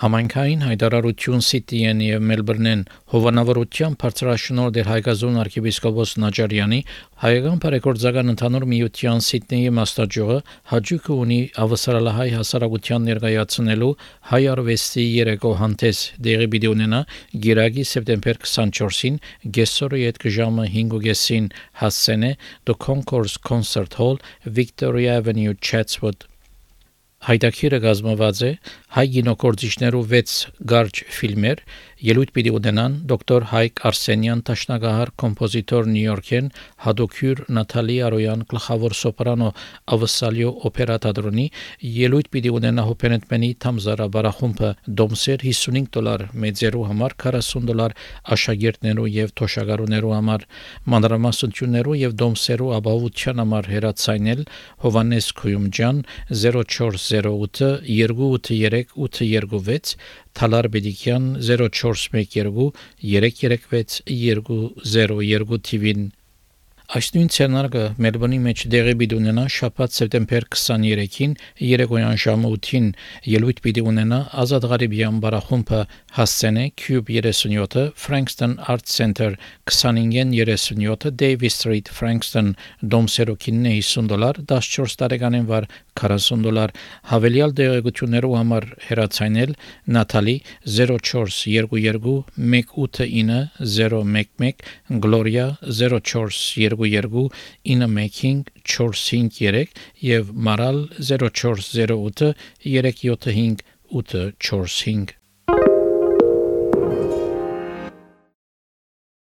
Համայնքային հայտարարություն Սիդնեյն եւ Մելբուրնեն հովանավորության բարձրաշնորհ դեր հայկազոն arczepiskopos Նաջարյանի հայկական բարեգործական ընդհանուր միության Սիդնեյի մասնաճյուղը հաջուկը ունի ավստրալիահայ հասարակության ներկայացնելու հայ արվեստի երեկո հանդես դեղի պիտի ունենա գիրագի սեպտեմբեր 24-ին գեսորի այդ ժամը 5:30-ին հասցենե The Concourse Concert Hall Victoria Avenue Chatswood Հայտակիրը գազմված է հայ գինոկորձիչներու 6 գարջ ֆիլմեր ելույթ պիտի ունենան դոկտոր Հայկ Արսենյան տաշնագահար կոմպոզիտոր Նյույորքեն Հադոքյուր Նաթալի Արոյան գլխավոր սոպրանո Ավսալիո օպերա թատրոնի ելույթ պիտի ունենա հոպենետմենի Թամզարա բարախումբը դոմսեր 55 դոլար մեծերու համար 40 դոլար աշակերտներու եւ թոշակառուներու համար մանրամասնություններու եւ դոմսերու ապահովության համար հերացայնել Հովանես Քույումջան 0408 283 826 Թալար Բեդիկյան 0412 336 202 TV-ին Այս նույն ցերնարգը Մելբոնի մեջ դեղի պիտի ունենա շաբաթ սեպտեմբեր 23-ին երեկոյան ժամը 8-ին ելույթ պիտի ունենա Ազատ Ղարիբյան բարախումբը հասցենե Cube 37-ը Frankston Art Center 25-ին 37-ը Davis Street Frankston Դոմսերոքինն 50 դոլար 14 տարեկանին վար 40 դոլար հավելյալ դեղեցություններով համար հեռացանել Նաթալի 0422 189 011 Gloria 0422 915 453 եւ Maral 0408 375 845